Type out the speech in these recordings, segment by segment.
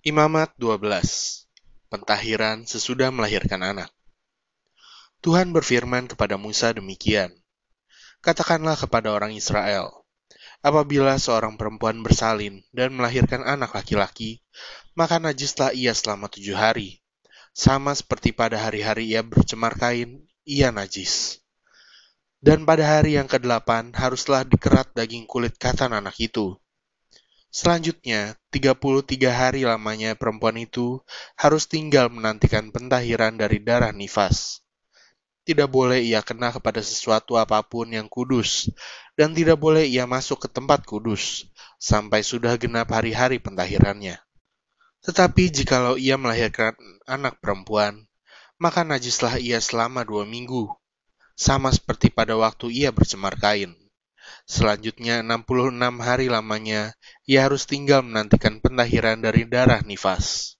Imamat 12 Pentahiran sesudah melahirkan anak Tuhan berfirman kepada Musa demikian, Katakanlah kepada orang Israel, apabila seorang perempuan bersalin dan melahirkan anak laki-laki, maka najislah ia selama tujuh hari. Sama seperti pada hari-hari ia bercemar kain, ia najis. Dan pada hari yang kedelapan haruslah dikerat daging kulit katan anak itu, Selanjutnya, 33 hari lamanya perempuan itu harus tinggal menantikan pentahiran dari darah nifas. Tidak boleh ia kena kepada sesuatu apa pun yang kudus, dan tidak boleh ia masuk ke tempat kudus, sampai sudah genap hari-hari pentahirannya. Tetapi jikalau ia melahirkan anak perempuan, maka najislah ia selama dua minggu, sama seperti pada waktu ia bercemar kain. Selanjutnya 66 hari lamanya, ia harus tinggal menantikan pentahiran dari darah nifas.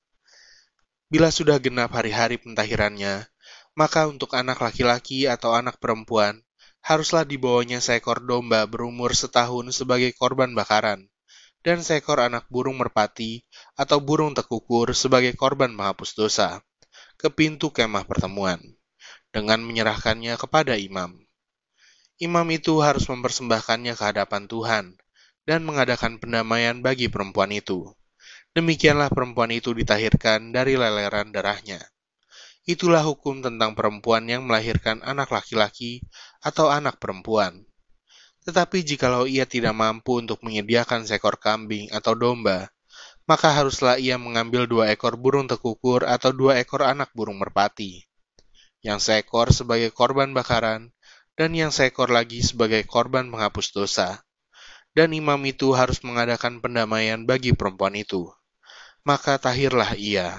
Bila sudah genap hari-hari pentahirannya, maka untuk anak laki-laki atau anak perempuan, haruslah dibawanya seekor domba berumur setahun sebagai korban bakaran, dan seekor anak burung merpati atau burung tekukur sebagai korban menghapus dosa, ke pintu kemah pertemuan, dengan menyerahkannya kepada imam imam itu harus mempersembahkannya ke hadapan Tuhan dan mengadakan pendamaian bagi perempuan itu. Demikianlah perempuan itu ditahirkan dari leleran darahnya. Itulah hukum tentang perempuan yang melahirkan anak laki-laki atau anak perempuan. Tetapi jikalau ia tidak mampu untuk menyediakan seekor kambing atau domba, maka haruslah ia mengambil dua ekor burung tekukur atau dua ekor anak burung merpati. Yang seekor sebagai korban bakaran, dan yang seekor lagi sebagai korban menghapus dosa. Dan imam itu harus mengadakan pendamaian bagi perempuan itu. Maka tahirlah ia.